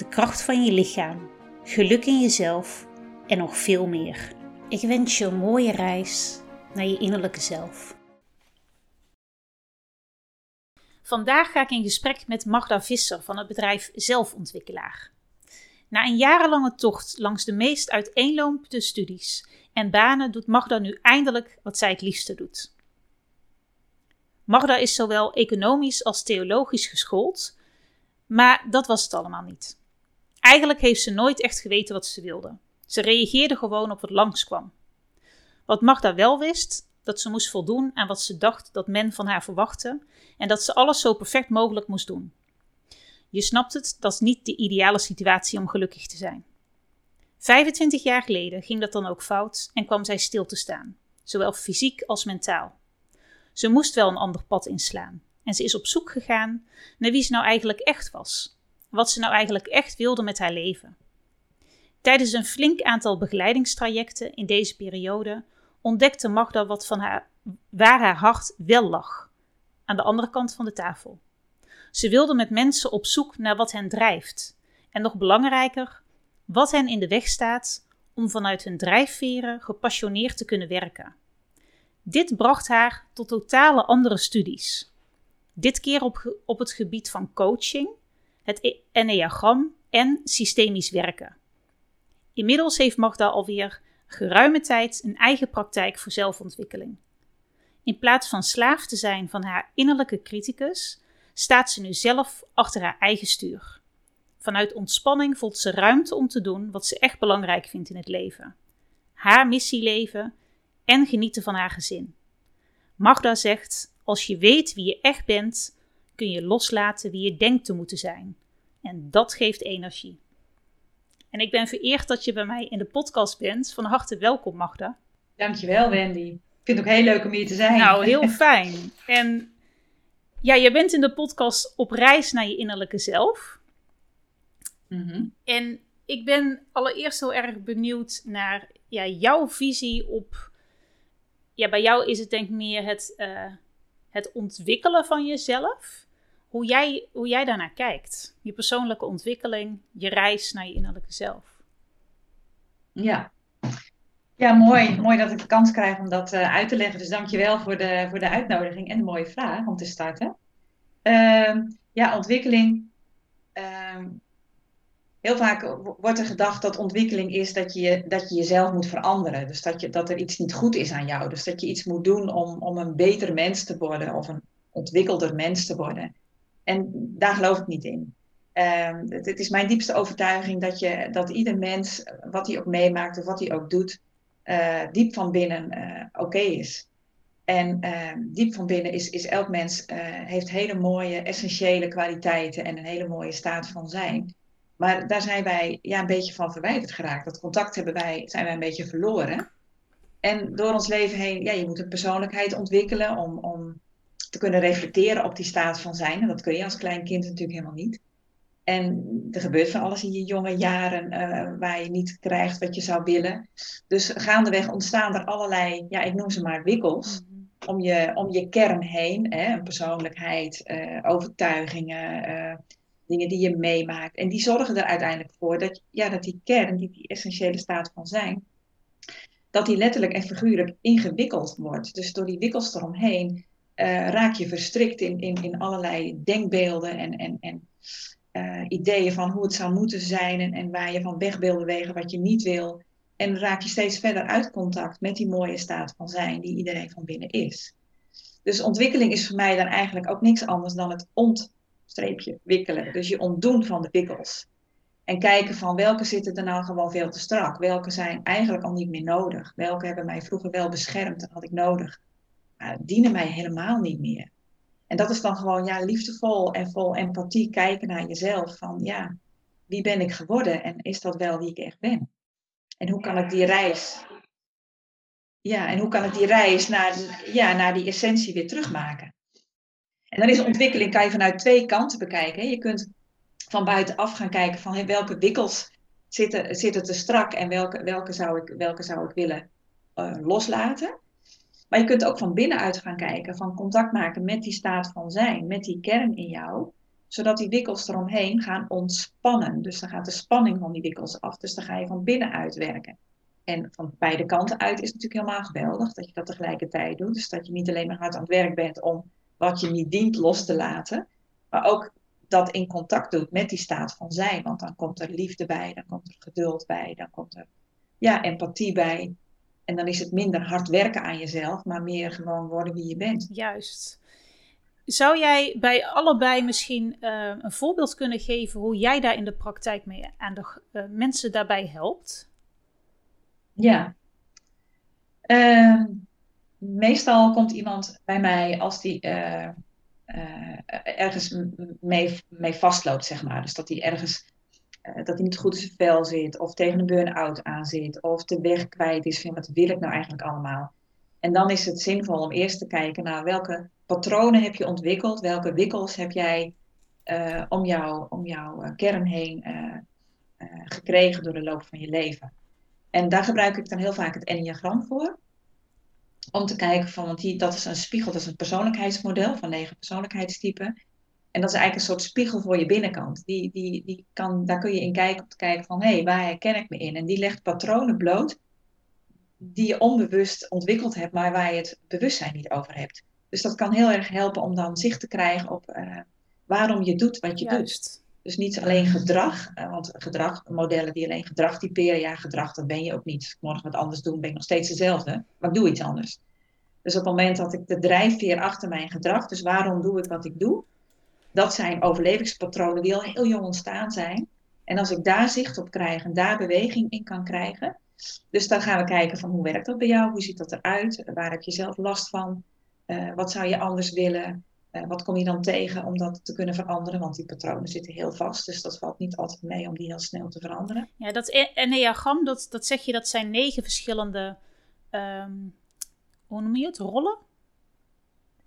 de kracht van je lichaam, geluk in jezelf en nog veel meer. Ik wens je een mooie reis naar je innerlijke zelf. Vandaag ga ik in gesprek met Magda Visser van het bedrijf Zelfontwikkelaar. Na een jarenlange tocht langs de meest uiteenlopende studies en banen doet Magda nu eindelijk wat zij het liefste doet. Magda is zowel economisch als theologisch geschoold, maar dat was het allemaal niet. Eigenlijk heeft ze nooit echt geweten wat ze wilde. Ze reageerde gewoon op wat langskwam. Wat Magda wel wist, dat ze moest voldoen aan wat ze dacht dat men van haar verwachtte en dat ze alles zo perfect mogelijk moest doen. Je snapt het, dat is niet de ideale situatie om gelukkig te zijn. 25 jaar geleden ging dat dan ook fout en kwam zij stil te staan, zowel fysiek als mentaal. Ze moest wel een ander pad inslaan en ze is op zoek gegaan naar wie ze nou eigenlijk echt was, wat ze nou eigenlijk echt wilde met haar leven. Tijdens een flink aantal begeleidingstrajecten in deze periode ontdekte Magda wat van haar, waar haar hart wel lag, aan de andere kant van de tafel. Ze wilde met mensen op zoek naar wat hen drijft en nog belangrijker, wat hen in de weg staat om vanuit hun drijfveren gepassioneerd te kunnen werken. Dit bracht haar tot totale andere studies. Dit keer op, op het gebied van coaching, het e-, enneagram en systemisch werken. Inmiddels heeft Magda alweer geruime tijd een eigen praktijk voor zelfontwikkeling. In plaats van slaaf te zijn van haar innerlijke criticus, staat ze nu zelf achter haar eigen stuur. Vanuit ontspanning voelt ze ruimte om te doen wat ze echt belangrijk vindt in het leven: haar missie leven en genieten van haar gezin. Magda zegt: Als je weet wie je echt bent, kun je loslaten wie je denkt te moeten zijn. En dat geeft energie. En ik ben vereerd dat je bij mij in de podcast bent. Van harte welkom, Magda. Dankjewel, Wendy. Ik vind het ook heel leuk om hier te zijn. Nou, heel fijn. En ja, je bent in de podcast op reis naar je innerlijke zelf. Mhm. En ik ben allereerst heel erg benieuwd naar ja, jouw visie op. Ja, bij jou is het denk ik meer het, uh, het ontwikkelen van jezelf hoe jij, hoe jij daarnaar kijkt. Je persoonlijke ontwikkeling, je reis naar je innerlijke zelf. Ja, ja mooi. Mooi dat ik de kans krijg om dat uh, uit te leggen. Dus dankjewel voor de, voor de uitnodiging en de mooie vraag om te starten. Uh, ja, ontwikkeling. Uh, heel vaak wordt er gedacht dat ontwikkeling is dat je, dat je jezelf moet veranderen. Dus dat, je, dat er iets niet goed is aan jou. Dus dat je iets moet doen om, om een beter mens te worden of een ontwikkelder mens te worden. En daar geloof ik niet in. Um, het, is mijn diepste overtuiging dat, je, dat ieder mens, wat hij ook meemaakt of wat hij ook doet, uh, diep van binnen uh, oké is. En uh, diep van binnen is, is elk mens uh, heeft hele mooie, essentiële kwaliteiten en een hele mooie staat van zijn. Maar daar zijn wij ja, een beetje van verwijderd geraakt. Dat contact hebben wij, zijn wij een beetje verloren. En door ons leven heen, ja, je moet een persoonlijkheid ontwikkelen om te kunnen reflecteren op die staat van zijn. En dat kun je als klein kind natuurlijk helemaal niet. En er gebeurt van alles in je jonge jaren uh, waar je niet krijgt wat je zou willen. Dus gaandeweg ontstaan er allerlei, ja, ik noem ze maar wikkels, mhm. om je, om je kern heen. Hè, een persoonlijkheid, uh, overtuigingen, uh, dingen die je meemaakt. En die zorgen er uiteindelijk voor dat, ja, dat die kern, die, die essentiële staat van zijn, dat die letterlijk en figuurlijk ingewikkeld wordt. Dus door die wikkels eromheen uh, raak je verstrikt in, in, in allerlei denkbeelden en, en, en uh, ideeën van hoe het zou moeten zijn en, en waar je van weg wil bewegen wat je niet wil. En raak je steeds verder uit contact met die mooie staat van zijn die iedereen van binnen is. Dus ontwikkeling is voor mij dan eigenlijk ook niks anders dan het ontstreepje wikkelen. Dus je ontdoen van de wikkels. En kijken van welke zitten er nou gewoon veel te strak. Welke zijn eigenlijk al niet meer nodig. Welke hebben mij vroeger wel beschermd en had ik nodig dienen mij helemaal niet meer. En dat is dan gewoon ja, liefdevol en vol empathie kijken naar jezelf. Van ja, wie ben ik geworden en is dat wel wie ik echt ben? En hoe kan ik die reis, ja, en hoe kan ik die reis naar, ja, naar die essentie weer terugmaken? En dan is ontwikkeling, kan je vanuit twee kanten bekijken. Je kunt van buitenaf gaan kijken van welke wikkels zitten, zitten te strak en welke, welke, zou, ik, welke zou ik willen uh, loslaten. Maar je kunt ook van binnenuit gaan kijken, van contact maken met die staat van zijn, met die kern in jou, zodat die wikkels eromheen gaan ontspannen. Dus dan gaat de spanning van die wikkels af, dus dan ga je van binnenuit werken. En van beide kanten uit is natuurlijk helemaal geweldig dat je dat tegelijkertijd doet. Dus dat je niet alleen maar hard aan het werk bent om wat je niet dient los te laten, maar ook dat in contact doet met die staat van zijn. Want dan komt er liefde bij, dan komt er geduld bij, dan komt er ja, empathie bij. En dan is het minder hard werken aan jezelf, maar meer gewoon worden wie je bent. Juist. Zou jij bij allebei misschien uh, een voorbeeld kunnen geven hoe jij daar in de praktijk mee aan de uh, mensen daarbij helpt? Ja. Uh, meestal komt iemand bij mij als die uh, ergens mee, mee vastloopt, zeg maar. Dus dat hij ergens dat hij niet goed in zijn vel zit, of tegen een burn-out aan zit, of de weg kwijt is van wat wil ik nou eigenlijk allemaal. En dan is het zinvol om eerst te kijken naar welke patronen heb je ontwikkeld, welke wikkels heb jij uh, om, jou, om jouw uh, kern heen gekregen door de loop van je leven. En daar gebruik ik dan heel vaak het enneagram voor. Om te kijken van, want die, dat is een spiegel, dat is een persoonlijkheidsmodel van negen persoonlijkheidstypen. En dat is eigenlijk een soort spiegel voor je binnenkant. Die, die, die kan, daar kun je in kijken om te kijken van, hé, hey, waar herken ik me in? En die legt patronen bloot die je onbewust ontwikkeld hebt, maar waar je het bewustzijn niet over hebt. Dus dat kan heel erg helpen om dan zicht te krijgen op uh, waarom je doet wat je Juist. doet. Dus niet alleen gedrag, uh, want gedrag, modellen die alleen gedrag typeren, ja, gedrag, dat ben je ook niet. Morgen wat anders doen, ben ik nog steeds dezelfde, maar ik doe iets anders. Dus op het moment dat ik de drijfveer achter mijn gedrag, dus waarom doe ik wat ik doe, dat zijn overlevingspatronen die al heel jong ontstaan zijn. En als ik daar zicht op krijg en daar beweging in kan krijgen. Dus dan gaan we kijken van hoe werkt dat bij jou? Hoe ziet dat eruit? Waar heb je zelf last van? Uh, wat zou je anders willen? Uh, wat kom je dan tegen om dat te kunnen veranderen? Want die patronen zitten heel vast, dus dat valt niet altijd mee om die heel snel te veranderen. Ja, dat enneagram, dat, dat zeg je, dat zijn negen verschillende, um, hoe noem je het, rollen?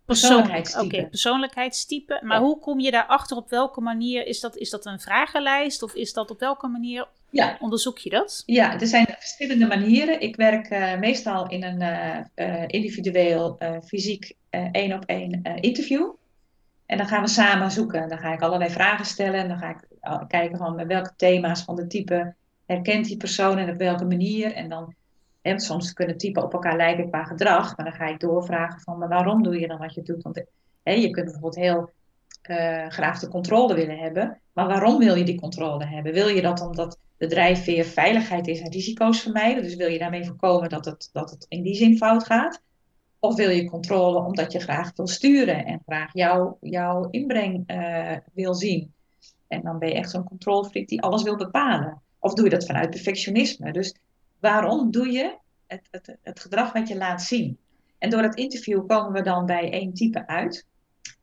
Persoonlijkheidstype. Oké, okay, persoonlijkheidstype. Maar hoe kom je daarachter? Op welke manier? Is dat, is dat een vragenlijst? Of is dat op welke manier ja. onderzoek je dat? Ja, er zijn verschillende manieren. Ik werk uh, meestal in een uh, uh, individueel, fysiek, één op één interview. En dan gaan we samen zoeken. Dan ga ik allerlei vragen stellen. En dan ga ik kijken van welke thema's van de type herkent die persoon en op welke manier. En dan en soms kunnen typen op elkaar lijken qua gedrag, maar dan ga ik doorvragen van, maar waarom doe je dan wat je doet? Want hè, je kunt bijvoorbeeld heel uh, graag de controle willen hebben, maar waarom wil je die controle hebben? Wil je dat omdat de drijfveer veiligheid is en risico's vermijden? Dus wil je daarmee voorkomen dat het, dat het in die zin fout gaat? Of wil je controle omdat je graag wil sturen en graag jouw jouw inbreng uh, wil zien? En dan ben je echt zo'n controlfreak die alles wil bepalen. Of doe je dat vanuit perfectionisme? Dus waarom doe je het, het, het gedrag wat je laat zien? En door het interview komen we dan bij één type uit.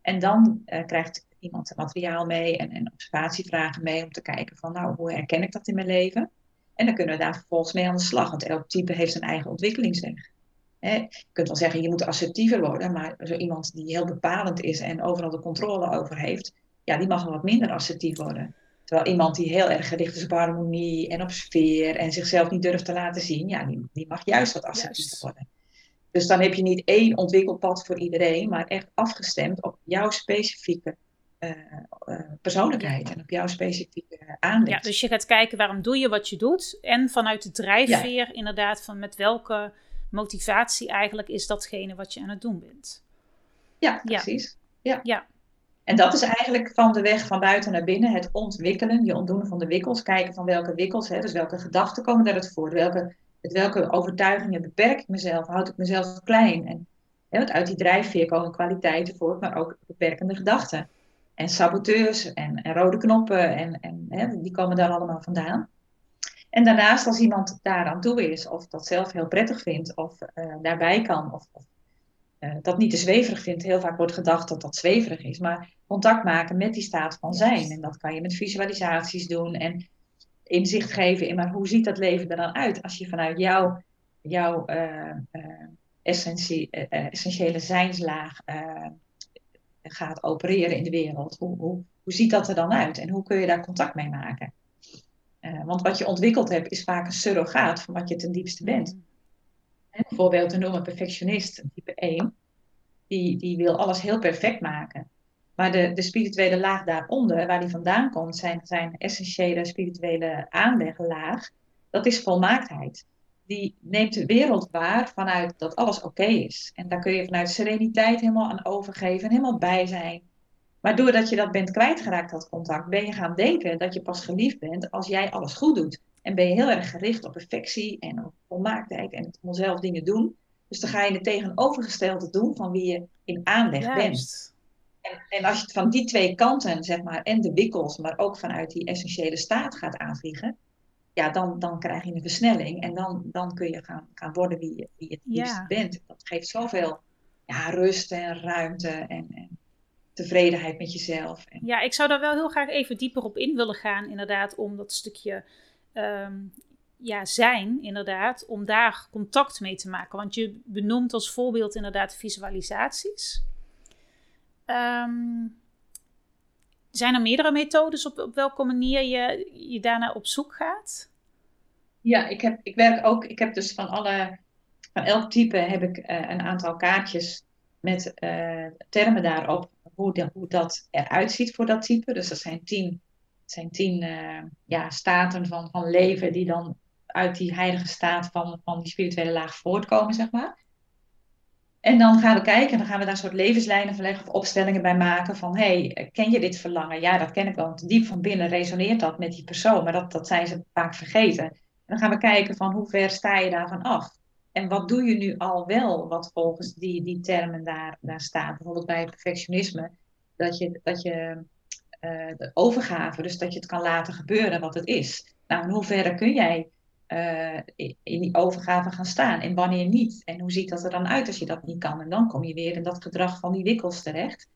En dan uh, krijgt iemand materiaal mee en, en observatievragen mee om te kijken van nou, hoe herken ik dat in mijn leven? En dan kunnen we daar vervolgens mee aan de slag, want elk type heeft zijn eigen ontwikkelingsweg. je kunt wel zeggen, je moet assertiever worden, maar zo iemand die heel bepalend is en overal de controle over heeft, ja, die mag wel wat minder assertief worden. Terwijl iemand die heel erg gericht is op harmonie en op sfeer en zichzelf niet durft te laten zien, ja, die, die mag juist wat assertiever worden. Dus dan heb je niet één ontwikkelpad voor iedereen, maar echt afgestemd op jouw specifieke uh, uh, persoonlijkheid en op jouw specifieke aandacht. Ja, dus je gaat kijken waarom doe je wat je doet en vanuit de drijfveer ja. inderdaad van met welke motivatie eigenlijk is datgene wat je aan het doen bent. Ja, precies. Ja. ja. En dat is eigenlijk van de weg van buiten naar binnen, het ontwikkelen, je ontdoen van de wikkels, kijken van welke wikkels, hè, dus welke gedachten komen daaruit voort, welke, welke overtuigingen beperk ik mezelf, houd ik mezelf klein. En hè, want uit die drijfveer komen kwaliteiten voort, maar ook beperkende gedachten. En saboteurs en, rode knoppen, en, en hè, die komen daar allemaal vandaan. En daarnaast, als iemand daar aan toe is, of dat zelf heel prettig vindt, of uh, daarbij kan, of dat niet te zweverig vindt. Heel vaak wordt gedacht dat dat zweverig is. Maar contact maken met die staat van zijn. En dat kan je met visualisaties doen. En inzicht geven in maar hoe ziet dat leven er dan uit als je vanuit jouw, jouw uh, essentie, essentiële zijnslaag gaat opereren in de wereld. Hoe, hoe, hoe ziet dat er dan uit en hoe kun je daar contact mee maken? want wat je ontwikkeld hebt is vaak een surrogaat van wat je ten diepste bent. Mm. Een noemen, perfectionist, type 1, die, die wil alles heel perfect maken. Maar de, de spirituele laag daaronder, waar die vandaan komt, zijn, zijn essentiële spirituele aanleglaag, dat is volmaaktheid. Die neemt de wereld waar vanuit dat alles oké is. En daar kun je vanuit sereniteit helemaal aan overgeven en helemaal bij zijn. Maar doordat je dat bent kwijtgeraakt, dat contact, ben je gaan denken dat je pas geliefd bent als jij alles goed doet. En ben je heel erg gericht op perfectie en op volmaaktheid en het zelf dingen doen. Dus dan ga je het tegenovergestelde doen van wie je in aanleg bent. En, en, als je het van die twee kanten, zeg maar, en de wikkels, maar ook vanuit die essentiële staat gaat aanvliegen, ja, dan, dan krijg je een versnelling en dan, dan kun je gaan, gaan worden wie je, wie je het liefst bent. Dat geeft zoveel ja, rust en ruimte en, en tevredenheid met jezelf. Ja, ik zou daar wel heel graag even dieper op in willen gaan, inderdaad, om dat stukje Ehm, ja, zijn, inderdaad, om daar contact mee te maken. Want je benoemt als voorbeeld inderdaad visualisaties. Um, zijn er meerdere methodes op, op welke manier je, je daarna op zoek gaat? Ja, ik, heb, ik werk ook, ik heb dus van alle, van elk type heb ik uh, een aantal kaartjes met uh, termen daarop, hoe, hoe dat eruit ziet voor dat type. Dus dat zijn tien het zijn tien uh, ja, staten van, van leven die dan uit die heilige staat van, van die spirituele laag voortkomen, zeg maar. En dan gaan we kijken, en dan gaan we daar soort levenslijnen van leggen of opstellingen bij maken van, hey, ken je dit verlangen? Ja, dat ken ik wel, diep van binnen resoneert dat met die persoon, maar dat, dat zijn ze vaak vergeten. En dan gaan we kijken van, hoe ver sta je daarvan af? En wat doe je nu al wel, wat volgens die, die termen daar, daar staat? Bijvoorbeeld bij perfectionisme, dat je, dat je uh, de overgave, dus dat je het kan laten gebeuren wat het is. Nou, in hoeverre kun jij uh, in die overgave gaan staan en wanneer niet? En hoe ziet dat er dan uit als je dat niet kan? En dan kom je weer in dat gedrag van die wikkels terecht.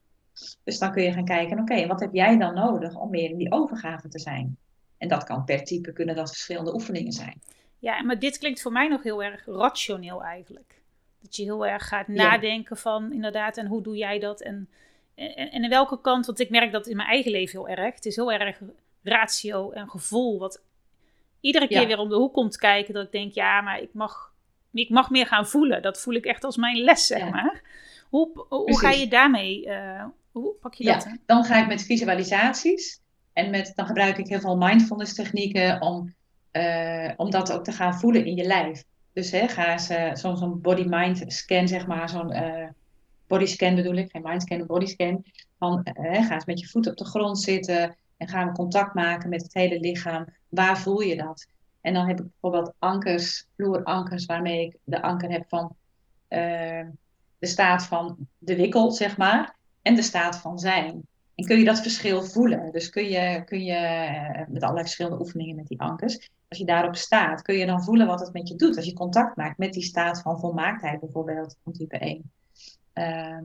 Dus dan kun je gaan kijken, oké, wat heb jij dan nodig om meer in die overgave te zijn? En dat kan per type, kunnen dat verschillende oefeningen zijn. Ja, maar dit klinkt voor mij nog heel erg rationeel eigenlijk. Dat je heel erg gaat nadenken van inderdaad, en hoe doe jij dat? En en, en in welke kant, want ik merk dat in mijn eigen leven heel erg. Het is heel erg ratio en gevoel, wat iedere keer weer om de hoek komt kijken. Dat ik denk, ja, maar ik mag, ik mag meer gaan voelen. Dat voel ik echt als mijn les, zeg maar. Hoe, hoe ga je daarmee, uh, hoe pak je dat? Dan ga ik met visualisaties. En met, dan gebruik ik heel veel mindfulness technieken om, uh, om dat ook te gaan voelen in je lijf. Dus hè, ga eens uh, zo'n body-mind scan, zeg maar, zo'n bodyscan bedoel ik, geen mindscan, een bodyscan. Van, eh, ga eens met je voet op de grond zitten en ga contact maken met het hele lichaam. Waar voel je dat? En dan heb ik bijvoorbeeld ankers, vloerankers, waarmee ik de anker heb van uh, de staat van de wikkel, zeg maar, en de staat van zijn. En kun je dat verschil voelen? Dus kun je, kun je met allerlei verschillende oefeningen met die ankers, als je daarop staat, kun je dan voelen wat het met je doet. Als je contact maakt met die staat van volmaaktheid bijvoorbeeld, van type 1. Ehm,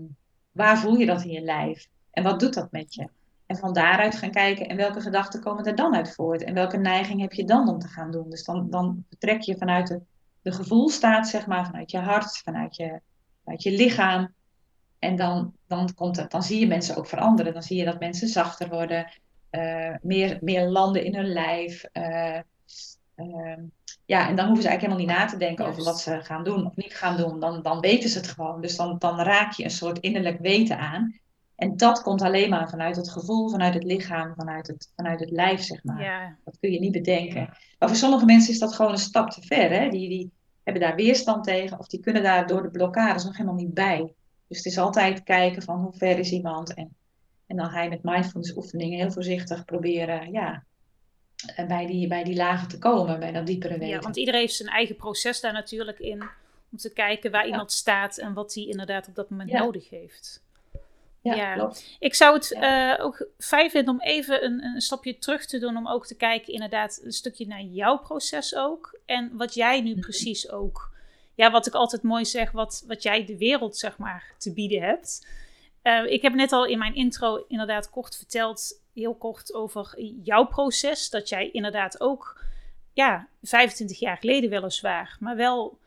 waar voel je dat in je lijf? En wat doet dat met je? En van daaruit gaan kijken en welke gedachten komen er dan uit voort? En welke neiging heb je dan om te gaan doen? Dus dan, dan vertrek je vanuit de, de gevoelstaat, zeg maar, vanuit je hart, vanuit je, vanuit je lichaam. En dan, dan, komt het, dan zie je mensen ook veranderen. Dan zie je dat mensen zachter worden, uh, meer, meer landen in hun lijf. Ehm, ja, en dan hoeven ze eigenlijk helemaal niet na te denken over wat ze gaan doen of niet gaan doen. Dan, dan weten ze het gewoon. Dus dan, dan raak je een soort innerlijk weten aan. En dat komt alleen maar vanuit het gevoel, vanuit het lichaam, vanuit het, vanuit het lijf, zeg maar. Ja. Dat kun je niet bedenken. Maar voor sommige mensen is dat gewoon een stap te ver. Hè? Die, die hebben daar weerstand tegen of die kunnen daar door de blokkades nog helemaal niet bij. Dus het is altijd kijken van hoe ver is iemand. En, en dan ga je met mindfulness oefeningen heel voorzichtig proberen ja, bij die, bij die lagen te komen, bij dat diepere weten. Ja, want iedereen heeft zijn eigen proces daar natuurlijk in. Om te kijken waar iemand staat en wat hij inderdaad op dat moment nodig heeft. Ja, ja. Klopt. ik zou het uh, ook fijn vinden om even een, een, stapje terug te doen. Om ook te kijken, inderdaad, een stukje naar jouw proces ook. En wat jij nu mhm. precies ook ja, wat ik altijd mooi zeg, wat, wat jij de wereld, zeg maar, te bieden hebt. Uh, ik heb net al in mijn intro inderdaad kort verteld, heel kort over jouw proces. Dat jij inderdaad ook, ja, 25 jaar geleden weliswaar, maar wel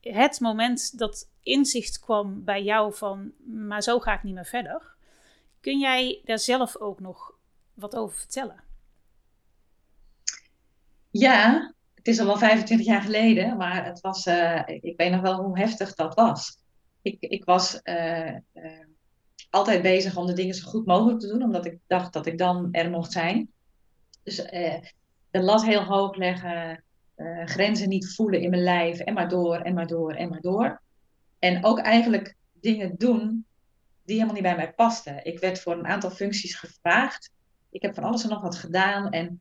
het moment dat inzicht kwam bij jou van, maar zo ga ik niet meer verder. Kun jij daar zelf ook nog wat over vertellen? Ja, het is al wel 25 jaar geleden, maar het was, uh, ik weet nog wel hoe heftig dat was. Ik, ik was uh, altijd bezig om de dingen zo goed mogelijk te doen, omdat ik dacht dat ik dan er mocht zijn. Dus de lat heel hoog leggen, grenzen niet voelen in mijn lijf en maar door en maar door en maar door. En ook eigenlijk dingen doen die helemaal niet bij mij pasten. Ik werd voor een aantal functies gevraagd. Ik heb van alles en nog wat gedaan en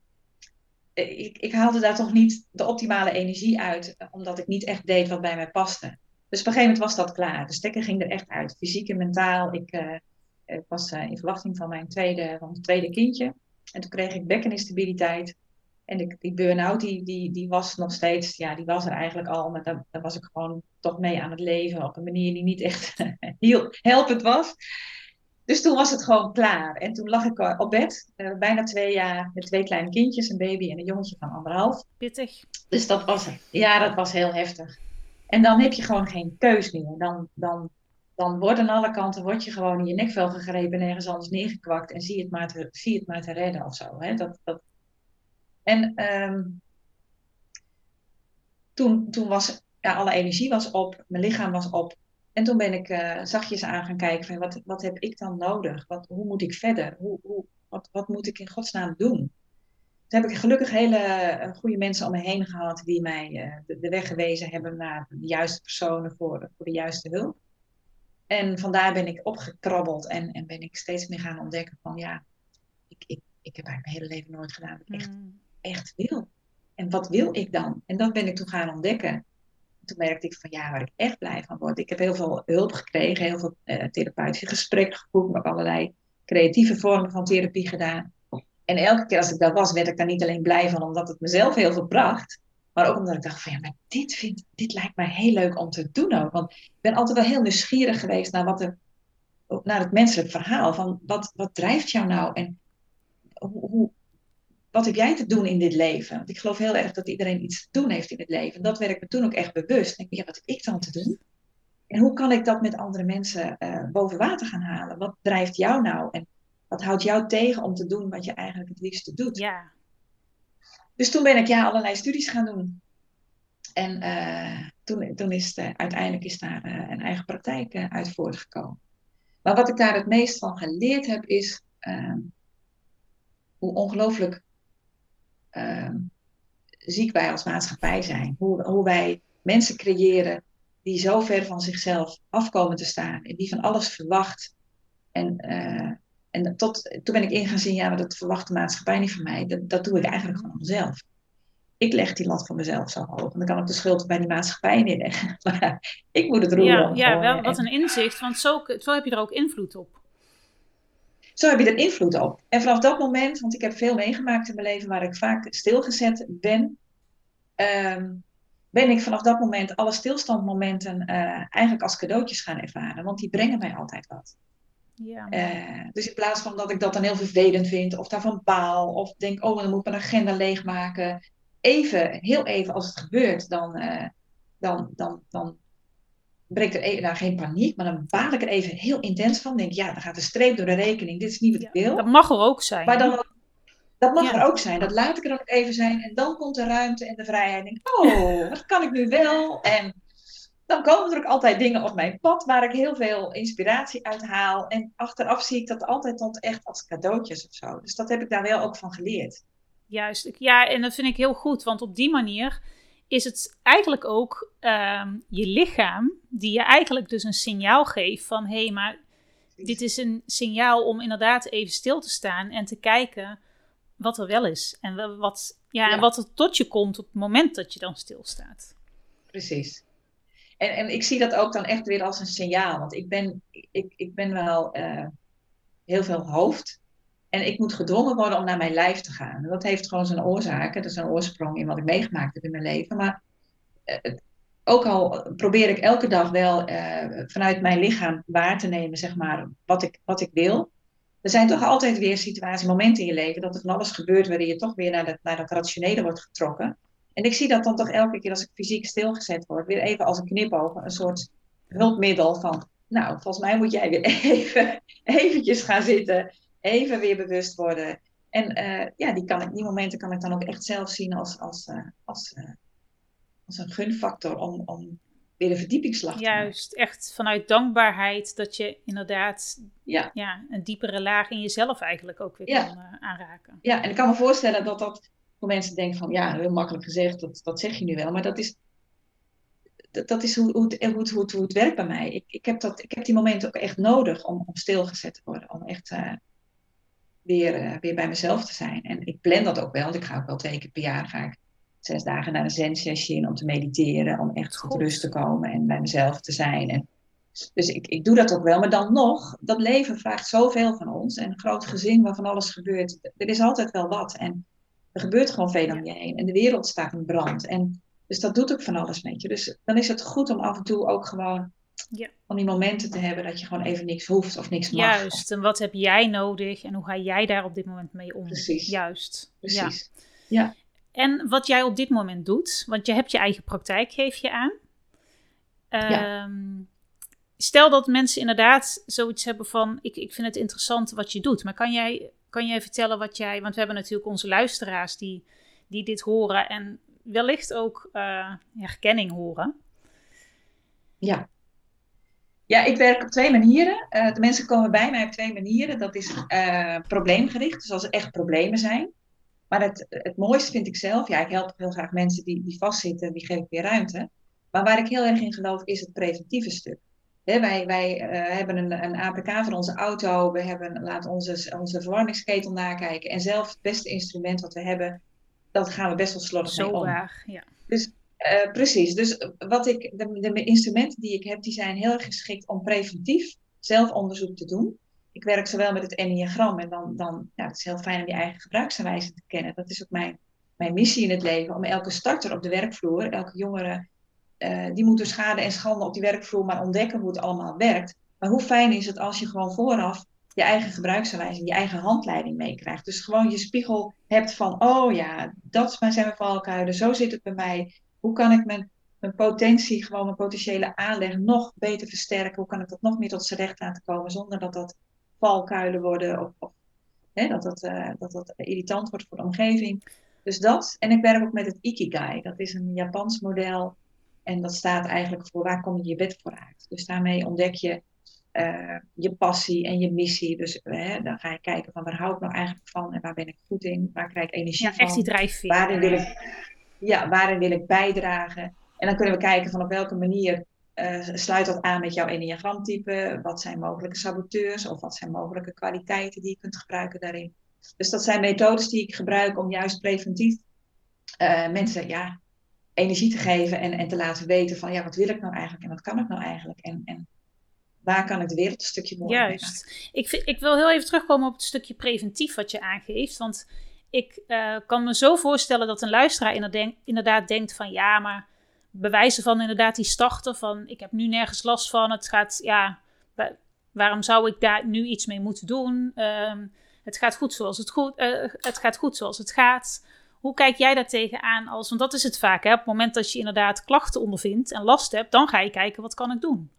ik, ik haalde daar toch niet de optimale energie uit, omdat ik niet echt deed wat bij mij paste. Dus op een gegeven moment was dat klaar. De stekker ging er echt uit, fysiek en mentaal. Ik, uh, ik was uh, in verwachting van mijn tweede, van mijn tweede kindje. En toen kreeg ik bekkeninstabiliteit. En die, die burn-out, die, die, die was nog steeds, ja, die was er eigenlijk al. Maar daar, daar was ik gewoon toch mee aan het leven op een manier die niet echt heel helpend was. Dus toen was het gewoon klaar. En toen lag ik eh, op bed, uh, bijna twee jaar, met twee kleine kindjes, een baby en een jongetje van anderhalf. Pittig. Dus dat was, ja, dat was heel heftig. En dan heb je gewoon geen keus meer. Dan, dan, dan wordt aan alle kanten word je gewoon in je nekvel gegrepen en ergens anders neergekwakt en zie het maar te, zie het maar te redden of zo. Hè? Dat, dat... En um, toen, toen was ja, alle energie was op, mijn lichaam was op. En toen ben ik uh, zachtjes aan gaan kijken van wat, wat heb ik dan nodig? Wat, hoe moet ik verder? Hoe, hoe, wat, wat moet ik in godsnaam doen? Toen heb ik gelukkig hele uh, goede mensen om me heen gehad die mij uh, de, de, weg gewezen hebben naar de juiste personen voor, voor de juiste hulp. En vandaar ben ik opgekrabbeld en, en ben ik steeds meer gaan ontdekken van ja, ik, ik, ik heb eigenlijk mijn hele leven nooit gedaan wat ik echt, mm. echt wil. En wat wil ik dan? En dat ben ik toen gaan ontdekken toen merkte ik van ja, waar ik echt blij van word. Ik heb heel veel hulp gekregen, heel veel uh, therapeutische gesprekken gevoerd, maar ook allerlei creatieve vormen van therapie gedaan. En elke keer als ik daar was, werd ik daar niet alleen blij van omdat het mezelf heel veel bracht, maar ook omdat ik dacht van ja, maar dit, vind, dit lijkt mij heel leuk om te doen ook. Want ik ben altijd wel heel nieuwsgierig geweest naar, wat er, naar het menselijk verhaal. Van wat, wat drijft jou nou en hoe, hoe wat heb jij te doen in dit leven? Want ik geloof heel erg dat iedereen iets te doen heeft in het leven. En dat werd me toen ook echt bewust. En ik ja, wat heb ik dan te doen? En hoe kan ik dat met andere mensen uh, boven water gaan halen? Wat drijft jou nou? En wat houdt jou tegen om te doen wat je eigenlijk het liefste doet? Ja. Dus toen ben ik ja, allerlei studies gaan doen. En uh, toen, toen is het, uiteindelijk is daar uh, een eigen praktijk uit voortgekomen. Maar wat ik daar het meest van geleerd heb, is ehm, hoe ongelooflijk uh, ziek wij als maatschappij zijn. Hoe, hoe wij mensen creëren die zo ver van zichzelf afkomen te staan. En die van alles verwacht. En, uh, en tot, toen ben ik in gaan zien, ja, maar dat verwacht de maatschappij niet van mij. Dat, dat doe ik eigenlijk gewoon zelf. Ik leg die lat voor mezelf zo hoog. En dan kan ik de schuld bij die maatschappij neerleggen. Maar ik moet het roeren. Ja, ja wel, wat een inzicht. Want zo, zo heb je er ook invloed op. Zo heb je er invloed op. En vanaf dat moment, want ik heb veel meegemaakt in mijn leven waar ik vaak stilgezet ben, um, ben ik vanaf dat moment alle stilstandmomenten uh, eigenlijk als cadeautjes gaan ervaren. Want die brengen mij altijd wat. Ja. Uh, dus in plaats van dat ik dat dan heel vervelend vind, of daarvan baal, of denk, oh, dan moet ik mijn agenda leegmaken. Even, heel even als het gebeurt, dan, uh, dan, dan, dan breekt er even, nou, geen paniek, maar dan baal ik er even heel intens van. Denk, ja, dan gaat de streep door de rekening. Dit is niet wat ik wil. Dat mag er ook zijn. Maar dan, dat mag er ook zijn. Dat laat ik er ook even zijn. En dan komt de ruimte en de vrijheid. Denk, oh, wat kan ik nu wel? En dan komen er ook altijd dingen op mijn pad waar ik heel veel inspiratie uit haal. En achteraf zie ik dat altijd tot echt als cadeautjes of zo. Dus dat heb ik daar wel ook van geleerd. Juist, ja, en dat vind ik heel goed. Want op die manier is het eigenlijk ook ehm, je lichaam die je eigenlijk dus een signaal geeft van hé, hey, maar dit is een signaal om inderdaad even stil te staan en te kijken wat er wel is en wat, ja, ja. wat er tot je komt op het moment dat je dan stilstaat. Precies. En, en ik zie dat ook dan echt weer als een signaal, want ik ben, ik, ik ben wel uh, heel veel hoofd. En ik moet gedwongen worden om naar mijn lijf te gaan. Dat heeft gewoon zijn oorzaken. Dat is een oorsprong in wat ik meegemaakt heb in mijn leven. Maar uh, ook al probeer ik elke dag wel eh, vanuit mijn lichaam waar te nemen, zeg maar, wat ik, wat ik wil. Er zijn toch altijd weer situaties, momenten in je leven dat er van alles gebeurt waarin je toch weer naar dat, naar dat rationele wordt getrokken. En ik zie dat dan toch elke keer als ik fysiek stilgezet word, weer even als een knipoog, een soort hulpmiddel van, nou, volgens mij moet jij weer even eventjes gaan zitten, even weer bewust worden. En uh, ja, die, kan ik, die momenten kan ik dan ook echt zelf zien als, als, uh, als, uh, als een gunfactor om, om weer een verdiepingsslag te Juist, echt vanuit dankbaarheid dat je inderdaad ja. Ja, een diepere laag in jezelf eigenlijk ook weer kan aanraken. Ja, en ik kan me voorstellen dat dat mensen denken van ja, heel makkelijk gezegd, dat, dat zeg je nu wel, maar dat is, dat, dat is hoe, hoe, het, hoe, het, hoe, het, werkt bij mij. Ik, ik, heb dat, ik heb die momenten ook echt nodig om, om stilgezet te worden, om echt weer, uh, weer bij mezelf te zijn. En ik plan dat ook wel, want ik ga ook wel twee keer per jaar ga ik zes dagen naar een zen-sessie in om te mediteren, om echt tot rust te komen en bij mezelf te zijn. En, dus ik, ik doe dat ook wel, maar dan nog, dat leven vraagt zoveel van ons. En een groot gezin waarvan alles gebeurt, er is altijd wel wat. En er gebeurt gewoon veel om je heen. En de wereld staat in brand. En, dus dat doet ook van alles met je. Dus dan is het goed om af en toe ook gewoon ja. Om die momenten te hebben dat je gewoon even niks hoeft of niks mag. Juist, en wat heb jij nodig en hoe ga jij daar op dit moment mee om? Precies. Juist. Precies. Ja. ja. En wat jij op dit moment doet, want je hebt je eigen praktijk, geef je aan. ja. Ehm, stel dat mensen inderdaad zoiets hebben van: ik, ik vind het interessant wat je doet, maar kan jij, kan jij vertellen wat jij. Want we hebben natuurlijk onze luisteraars die, die dit horen en wellicht ook uh, herkenning horen. Ja. Ja, ik werk op twee manieren. Uh, de mensen komen bij mij op twee manieren. Dat is uh, probleemgericht, dus als er echt problemen zijn. Maar het, het mooiste vind ik zelf, ja, ik help heel graag mensen die, die vastzitten, die geef ik weer ruimte. Maar waar ik heel erg in geloof, is het preventieve stuk. Wij wij uh, hebben een, een APK voor onze auto, we hebben, laten onze, onze verwarmingsketel nakijken. En zelf het beste instrument wat we hebben, dat gaan we best wel slordig mee om. Waar, ja. Dus uh, precies, dus wat ik, de, de, instrumenten die ik heb, die zijn heel erg geschikt om preventief zelfonderzoek te doen. Ik werk zowel met het enneagram en dan, dan ja, het is heel fijn om je eigen gebruiksaanwijzing te kennen. Dat is ook mijn, mijn missie in het leven, om elke starter op de werkvloer, elke jongere, uh, die moet dus schade en schande op die werkvloer maar ontdekken hoe het allemaal werkt. Maar hoe fijn is het als je gewoon vooraf je eigen gebruiksaanwijzing, je eigen handleiding meekrijgt. Dus gewoon je spiegel hebt van, oh ja, dat zijn mijn valkuilen, zo zit het bij mij hoe kan ik mijn, mijn potentie, gewoon mijn potentiële aanleg nog beter versterken? Hoe kan ik dat nog meer tot z'n recht laten komen zonder dat dat valkuilen worden of, hè, dat, dat, uh, dat dat irritant wordt voor de omgeving. Dus dat. En ik werk ook met het Ikigai. Dat is een Japans model. En dat staat eigenlijk voor waar kom je je bed voor uit. Dus daarmee ontdek je uh, je passie en je missie. Dus uh, dan ga je kijken van waar hou ik nou eigenlijk van en waar ben ik goed in, waar krijg ik energie ja, van. Echt die drijfveer. Waarin wil ik, ja, waarin wil ik bijdragen? En dan kunnen we kijken van op welke manier uh, sluit dat aan met jouw enneagramtype? Wat zijn mogelijke saboteurs of wat zijn mogelijke kwaliteiten die je kunt gebruiken daarin? Dus dat zijn methodes die ik gebruik om juist preventief uh, mensen ja, energie te geven en, en te laten weten van ja, wat wil ik nou eigenlijk en wat kan ik nou eigenlijk? En, en waar kan ik de wereld een stukje mooier Juist. Ik, vind, ik wil heel even terugkomen op het stukje preventief wat je aangeeft. Want ik uh, kan me zo voorstellen dat een luisteraar inderdaad denkt van ja, maar bewijzen van inderdaad die starten van ik heb nu nergens last van, het gaat, ja, waarom zou ik daar nu iets mee moeten doen? Um, het gaat goed zoals het, goed, uh, het gaat goed zoals het gaat. Hoe kijk jij daar tegenaan als, want dat is het vaak, hè? op het moment dat je inderdaad klachten ondervindt en last hebt, dan ga je kijken wat kan ik doen.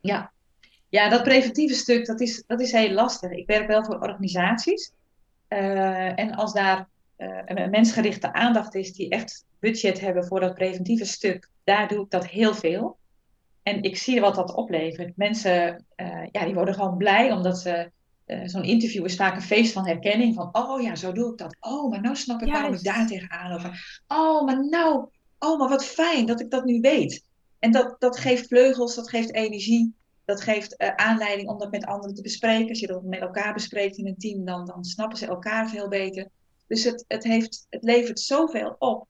Ja, ja dat preventieve stuk, dat is, dat is heel lastig. Ik werk wel voor organisaties. Uh, en als daar uh, een mensgerichte aandacht is die echt budget hebben voor dat preventieve stuk, daar doe ik dat heel veel. En ik zie wat dat oplevert. Mensen uh, ja, die worden gewoon blij omdat ze. Zo'n interview is vaak een feest van herkenning. Van, oh ja, zo doe ik dat. Oh, maar nou snap ik Juist. waarom ik daar tegenaan loop. Oh, maar nou, oh, maar wat fijn dat ik dat nu weet. En dat, dat geeft vleugels, dat geeft energie dat geeft uh, aanleiding om dat met anderen te bespreken. Als je dat met elkaar bespreekt in een team, dan, dan snappen ze elkaar veel beter. Dus het, het, heeft, het levert zoveel op.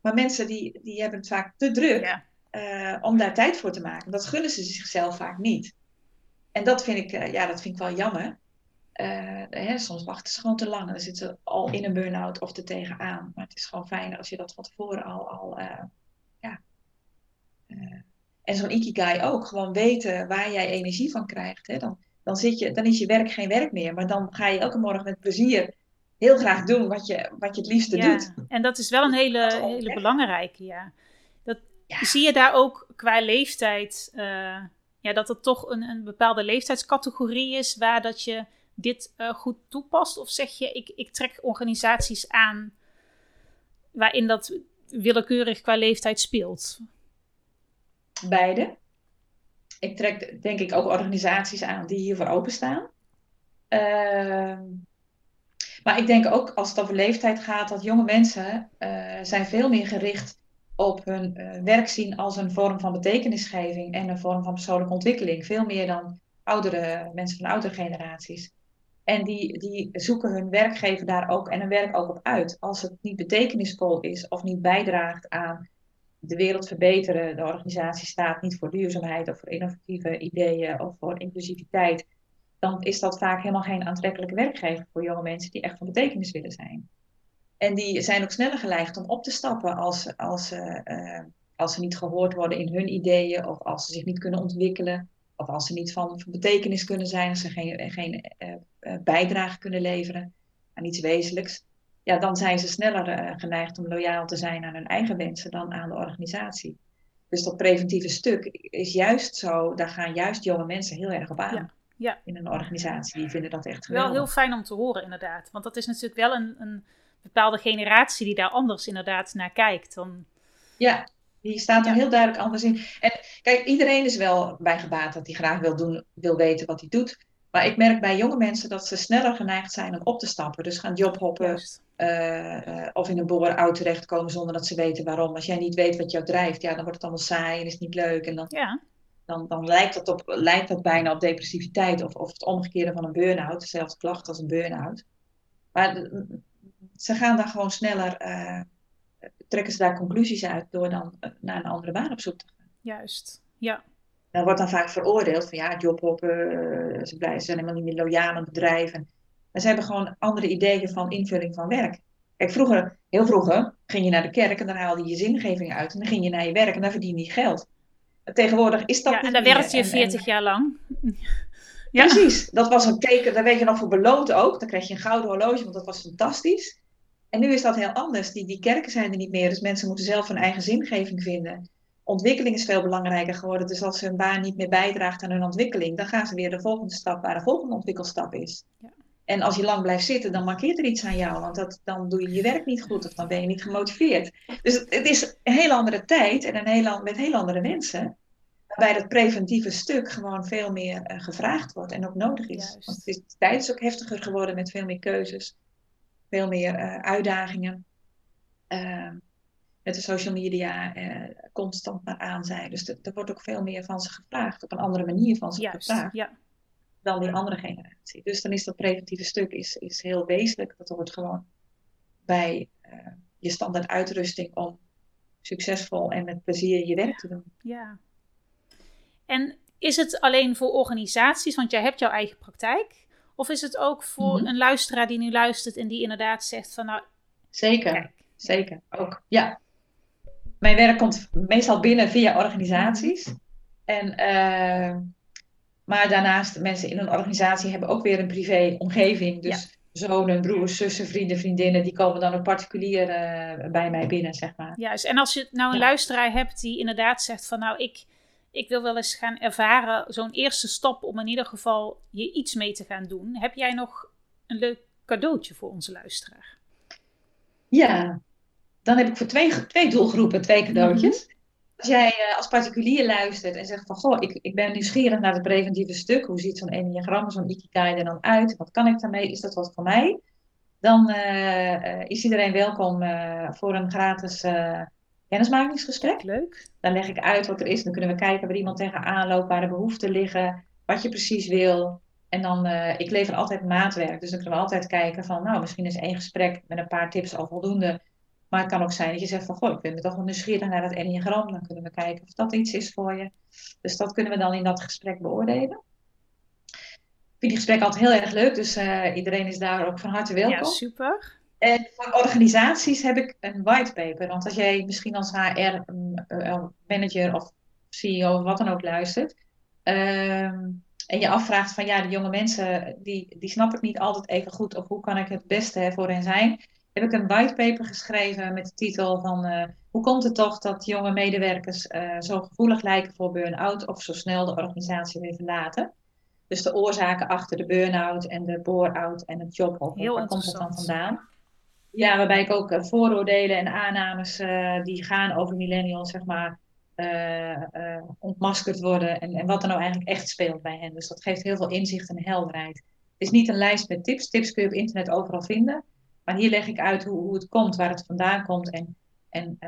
Maar mensen die, die hebben het vaak te druk ja. uh, om daar tijd voor te maken. Dat gunnen ze zichzelf vaak niet. En dat vind ik, ja, dat vind ik wel jammer. Hè, soms wachten ze gewoon te lang en dan zitten ze al in een burn-out of er tegenaan. Maar het is gewoon fijn als je dat van tevoren al, al ja, En zo'n ikigai ook. Gewoon weten waar jij energie van krijgt. Hè? Dan, dan, zit je, dan is je werk geen werk meer. Maar dan ga je elke morgen met plezier heel graag doen wat je, wat je het liefste ja, doet. En dat is wel een hele, hele belangrijke, ja. Dat, Zie je daar ook qua leeftijd, uh, ja, dat er toch een, een bepaalde leeftijdscategorie is waar dat je dit uh, goed toepast? Of zeg je, ik, ik trek organisaties aan waarin dat willekeurig qua leeftijd speelt? Beide. Ik trek denk ik ook organisaties aan die hiervoor openstaan. Uh, maar ik denk ook als het over leeftijd gaat, dat jonge mensen uh, zijn veel meer gericht op hun uh, werk zien als een vorm van betekenisgeving en een vorm van persoonlijke ontwikkeling. Veel meer dan oudere mensen van oudere generaties. En die, die zoeken hun werkgever daar ook en hun werk ook op uit. Als het niet betekenisvol is of niet bijdraagt aan de wereld verbeteren, de organisatie staat niet voor duurzaamheid of voor innovatieve ideeën of voor inclusiviteit, dan is dat vaak helemaal geen aantrekkelijke werkgever voor jonge mensen die echt van betekenis willen zijn. En die zijn ook sneller geneigd om op te stappen als, als, uh, als ze niet gehoord worden in hun ideeën of als ze zich niet kunnen ontwikkelen of als ze niet van, van betekenis kunnen zijn, als ze geen, geen uh, bijdrage kunnen leveren aan iets wezenlijks. Ja, dan zijn ze sneller geneigd om loyaal te zijn aan hun eigen wensen dan aan de organisatie. Dus dat preventieve stuk is juist zo, daar gaan juist jonge mensen heel erg op aan. Ja ja. in een organisatie. Die vinden dat echt geweldig. Wel heel fijn om te horen, inderdaad. Want dat is natuurlijk wel een, een bepaalde generatie die daar anders inderdaad naar kijkt. Dan... Ja, die staat er heel duidelijk anders in. En kijk, iedereen is wel bij gebaat dat hij graag wil, doen, wil weten wat hij doet. Maar ik merk bij jonge mensen dat ze sneller geneigd zijn om op te stappen. Dus gaan jobhoppen uh, uh, of in een boorout terechtkomen zonder dat ze weten waarom. Als jij niet weet wat jou drijft, ja, dan wordt het allemaal saai en is het niet leuk. En dan, ja dan, dan lijkt, dat op, lijkt dat bijna op depressiviteit of, of het omgekeerde van een burn-out, dezelfde klacht als een burn-out. Maar ze gaan daar gewoon sneller, uh, trekken ze daar conclusies uit door dan uh, naar een andere baan op zoek te gaan. Juist, ja. Dan wordt dan vaak veroordeeld van ja, jobhoppen, uh, ze, blijven, ze zijn helemaal niet meer loyaal aan bedrijven. Maar ze hebben gewoon andere ideeën van invulling van werk. Kijk, vroeger, heel vroeger, ging je naar de kerk en dan haalde je je zingeving uit. En dan ging je naar je werk en dan verdiende je geld. Tegenwoordig is dat ja, en dan werkte je 40 jaar lang. ja. Precies, dat was een teken, daar werd je nog voor beloond ook. Dan kreeg je een gouden horloge, want dat was fantastisch. En nu is dat heel anders. Die, die kerken zijn er niet meer, dus mensen moeten zelf hun eigen zingeving vinden. Ontwikkeling is veel belangrijker geworden. Dus als hun baan niet meer bijdraagt aan hun ontwikkeling, dan gaan ze weer de volgende stap waar de volgende ontwikkelstap is. Ja. En als je lang blijft zitten, dan markeert er iets aan jou, want dat, dan doe je je werk niet goed of dan ben je niet gemotiveerd. Dus het, het is een heel andere tijd en een heel, met heel andere mensen waarbij dat preventieve stuk gewoon veel meer uh, gevraagd wordt en ook nodig is. Juist. Want het is, de tijd is ook heftiger geworden met veel meer keuzes, veel meer uh, uitdagingen. Uh, met de social media eh, constant maar aan zijn. Dus er wordt ook veel meer van ze gevraagd, op een andere manier van ze Juist, gevraagd. Ja. Dan die andere generatie. Dus dan is dat preventieve stuk is, is heel wezenlijk. Dat hoort gewoon bij je standaard uitrusting om succesvol en met plezier je werk te doen. Ja, en is het alleen voor organisaties, want jij hebt jouw eigen praktijk? Of is het ook voor Mhm. een luisteraar die nu luistert en die inderdaad zegt van nou, Zeker, Kijk. zeker. Ook, ja. Mijn werk komt meestal binnen via organisaties. En, eh, maar daarnaast, mensen in een organisatie hebben ook weer een privé omgeving. Dus zonen, broers, zussen, vrienden, vriendinnen, die komen dan ook particulier eh, bij mij binnen, zeg maar. juist. En als je nou een Ja. luisteraar hebt die inderdaad zegt van nou, ik, ik wil wel eens gaan ervaren, zo'n eerste stap om in ieder geval je iets mee te gaan doen. Heb jij nog een leuk cadeautje voor onze luisteraar? Ja, dan heb ik voor twee, twee doelgroepen twee cadeautjes. Als jij eh, als particulier luistert en zegt van, goh, ik, ik ben nieuwsgierig naar het preventieve stuk. Hoe ziet zo'n enneagram, zo'n ikigai er dan uit? Wat kan ik daarmee? Is dat wat voor mij? Dan eh, eh, is iedereen welkom voor een gratis kennismakingsgesprek. Leuk. Dan leg ik uit wat er is. Dan kunnen we kijken waar iemand tegenaan loopt, waar de behoeften liggen, wat je precies wil. En dan, eh, ik lever altijd maatwerk. Dus dan kunnen we altijd kijken van, nou, misschien is één gesprek met een paar tips al voldoende. Maar het kan ook zijn dat je zegt van, goh, ik ben toch wel nieuwsgierig naar dat enneagram. Dan kunnen we kijken of dat iets is voor je. Dus dat kunnen we dan in dat gesprek beoordelen. Ik vind die gesprekken altijd heel erg leuk. Dus eh, iedereen is daar ook van harte welkom. Ja, super. En voor organisaties heb ik een whitepaper. Want als jij misschien als HR-manager of CEO of wat dan ook luistert. Ehm, en je afvraagt van ja, de jonge mensen, die, die snap ik niet altijd even goed. Of hoe kan ik het beste voor hen zijn? Heb ik een whitepaper geschreven met de titel van uh, hoe komt het toch dat jonge medewerkers uh, zo gevoelig lijken voor burn-out of zo snel de organisatie weer verlaten? Dus de oorzaken achter de burn-out en de bore-out en het job waar komt het dan vandaan? Ja, waarbij ik ook uh, vooroordelen en aannames die gaan over millennials, zeg maar, uh, ontmaskerd worden en, en wat er nou eigenlijk echt speelt bij hen. Dus dat geeft heel veel inzicht en helderheid. Het is niet een lijst met tips. Tips kun je op internet overal vinden. Maar hier leg ik uit hoe, hoe het komt, waar het vandaan komt en, en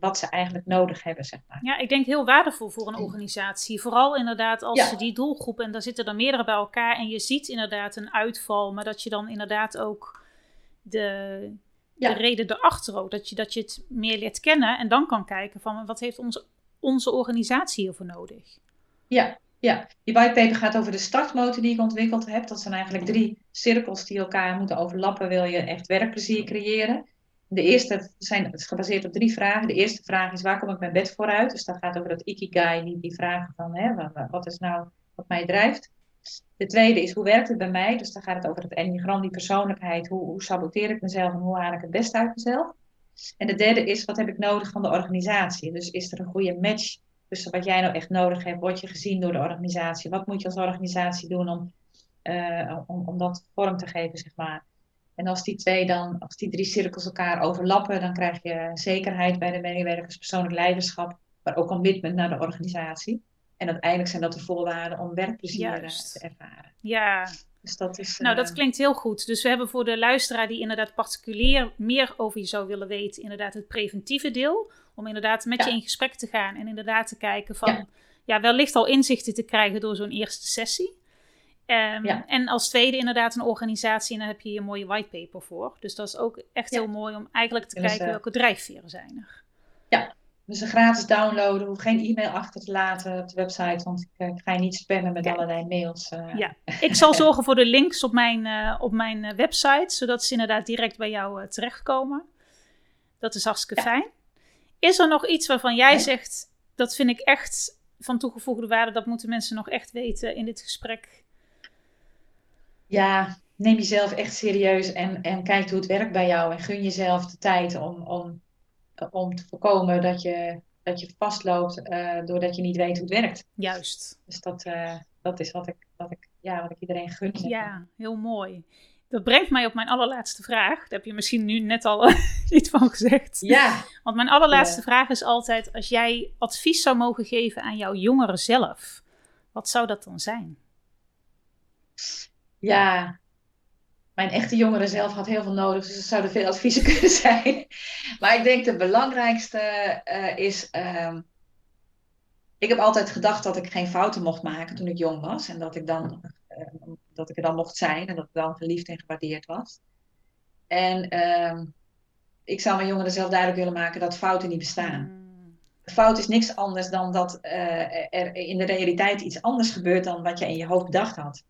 wat ze eigenlijk nodig hebben, zeg maar. Ja, ik denk heel waardevol voor een organisatie. Vooral inderdaad als ze die doelgroep, en daar zitten er meerdere bij elkaar, en je ziet inderdaad een uitval, maar dat je dan inderdaad ook de, de reden erachter ook, dat je, dat je het meer leert kennen en dan kan kijken van wat heeft onze onze organisatie hiervoor nodig? Ja, ja. die whitepaper gaat over de startmotor die ik ontwikkeld heb. Dat zijn eigenlijk drie cirkels die elkaar moeten overlappen. Wil je echt werkplezier creëren? De eerste zijn, het is gebaseerd op drie vragen. De eerste vraag is waar kom ik mijn bed vooruit? Dus dat gaat over dat ikigai, die, die vragen van hè, wat is nou wat mij drijft. De tweede is hoe werkt het bij mij? Dus dan gaat het over het enneagram, die persoonlijkheid. Hoe, hoe saboteer ik mezelf en hoe haal ik het beste uit mezelf? En de derde is, wat heb ik nodig van de organisatie? Dus is er een goede match tussen wat jij nou echt nodig hebt? Word je gezien door de organisatie? Wat moet je als organisatie doen om, uh, om, om dat vorm te geven, zeg maar? En als die twee dan, als die drie cirkels elkaar overlappen, dan krijg je zekerheid bij de medewerkers, persoonlijk leiderschap, maar ook commitment naar de organisatie. En uiteindelijk zijn dat de voorwaarden om werkplezier eh, te ervaren. Ja, dus dat is, nou, dat eh, klinkt heel goed. Dus we hebben voor de luisteraar die inderdaad particulier meer over je zou willen weten, inderdaad het preventieve deel. Om inderdaad met je in gesprek te gaan en inderdaad te kijken van, ja, ja wellicht al inzichten te krijgen door zo'n eerste sessie. Um, En als tweede inderdaad een organisatie en daar heb je een mooie whitepaper voor. Dus dat is ook echt heel mooi om eigenlijk te kijken uh, welke drijfveren zijn er. Ja, dus een gratis downloaden, hoef geen e-mail achter te laten op de website, want ik, eh, ga je niet spammen met allerlei mails. Uh. Ja, ik zal zorgen voor de links op mijn, uh, op mijn website, zodat ze inderdaad direct bij jou terechtkomen. Dat is hartstikke fijn. Is er nog iets waarvan jij zegt, dat vind ik echt van toegevoegde waarde, dat moeten mensen nog echt weten in dit gesprek? Ja, neem jezelf echt serieus en, en kijk hoe het werkt bij jou en gun jezelf de tijd om, om om te voorkomen dat je, dat je vastloopt uh, doordat je niet weet hoe het werkt. Juist. Dus dat, uh, dat is wat ik, wat, ik, ja, wat ik iedereen gun. Ja, heel mooi. Dat brengt mij op mijn allerlaatste vraag. Daar heb je misschien nu net al iets van gezegd. Ja. Want mijn allerlaatste vraag is altijd: als jij advies zou mogen geven aan jouw jongeren zelf, wat zou dat dan zijn? Ja, mijn echte jongere zelf had heel veel nodig, dus er zouden veel adviezen kunnen zijn. Maar ik denk de belangrijkste uh, is. Uh, ik heb altijd gedacht dat ik geen fouten mocht maken toen ik jong was. En dat ik, dan, uh, dat ik er dan mocht zijn en dat ik dan geliefd en gewaardeerd was. En ehm, ik zou mijn jongeren zelf duidelijk willen maken dat fouten niet bestaan. Mm. Fout is niks anders dan dat eh, er in de realiteit iets anders gebeurt dan wat je in je hoofd bedacht had.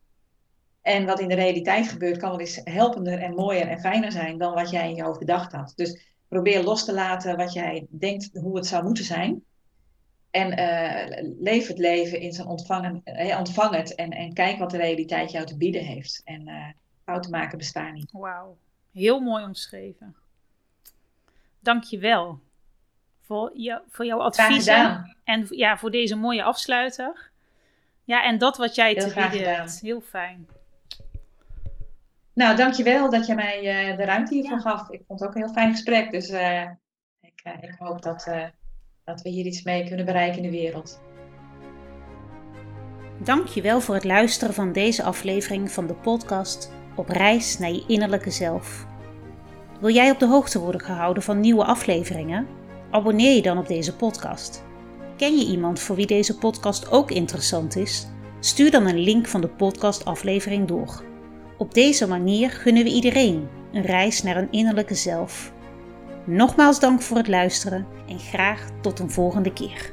En wat in de realiteit gebeurt, kan wel eens helpender en mooier en fijner zijn dan wat jij in je hoofd bedacht had. Dus probeer los te laten wat jij denkt hoe het zou moeten zijn. En uh, leef het leven in zijn ontvangen, uh, ontvang het en, en kijk wat de realiteit jou te bieden heeft. En uh, fouten maken bestaan niet. Wauw, heel mooi omschreven. Dank je wel voor, je, voor jouw advies en ja, voor deze mooie afsluiter. Ja, en dat wat jij te bieden hebt. Heel fijn. Nou, dankjewel dat je mij uh, de ruimte hiervoor gaf. Ik vond het ook een heel fijn gesprek. Dus uh, ik, uh, ik, hoop dat, dat we hier iets mee kunnen bereiken in de wereld. Dankjewel voor het luisteren van deze aflevering van de podcast Op reis naar je innerlijke zelf. Wil jij op de hoogte worden gehouden van nieuwe afleveringen? Abonneer je dan op deze podcast. Ken je iemand voor wie deze podcast ook interessant is? Stuur dan een link van de podcastaflevering door. Op deze manier gunnen we iedereen een reis naar een innerlijke zelf. Nogmaals dank voor het luisteren en graag tot een volgende keer.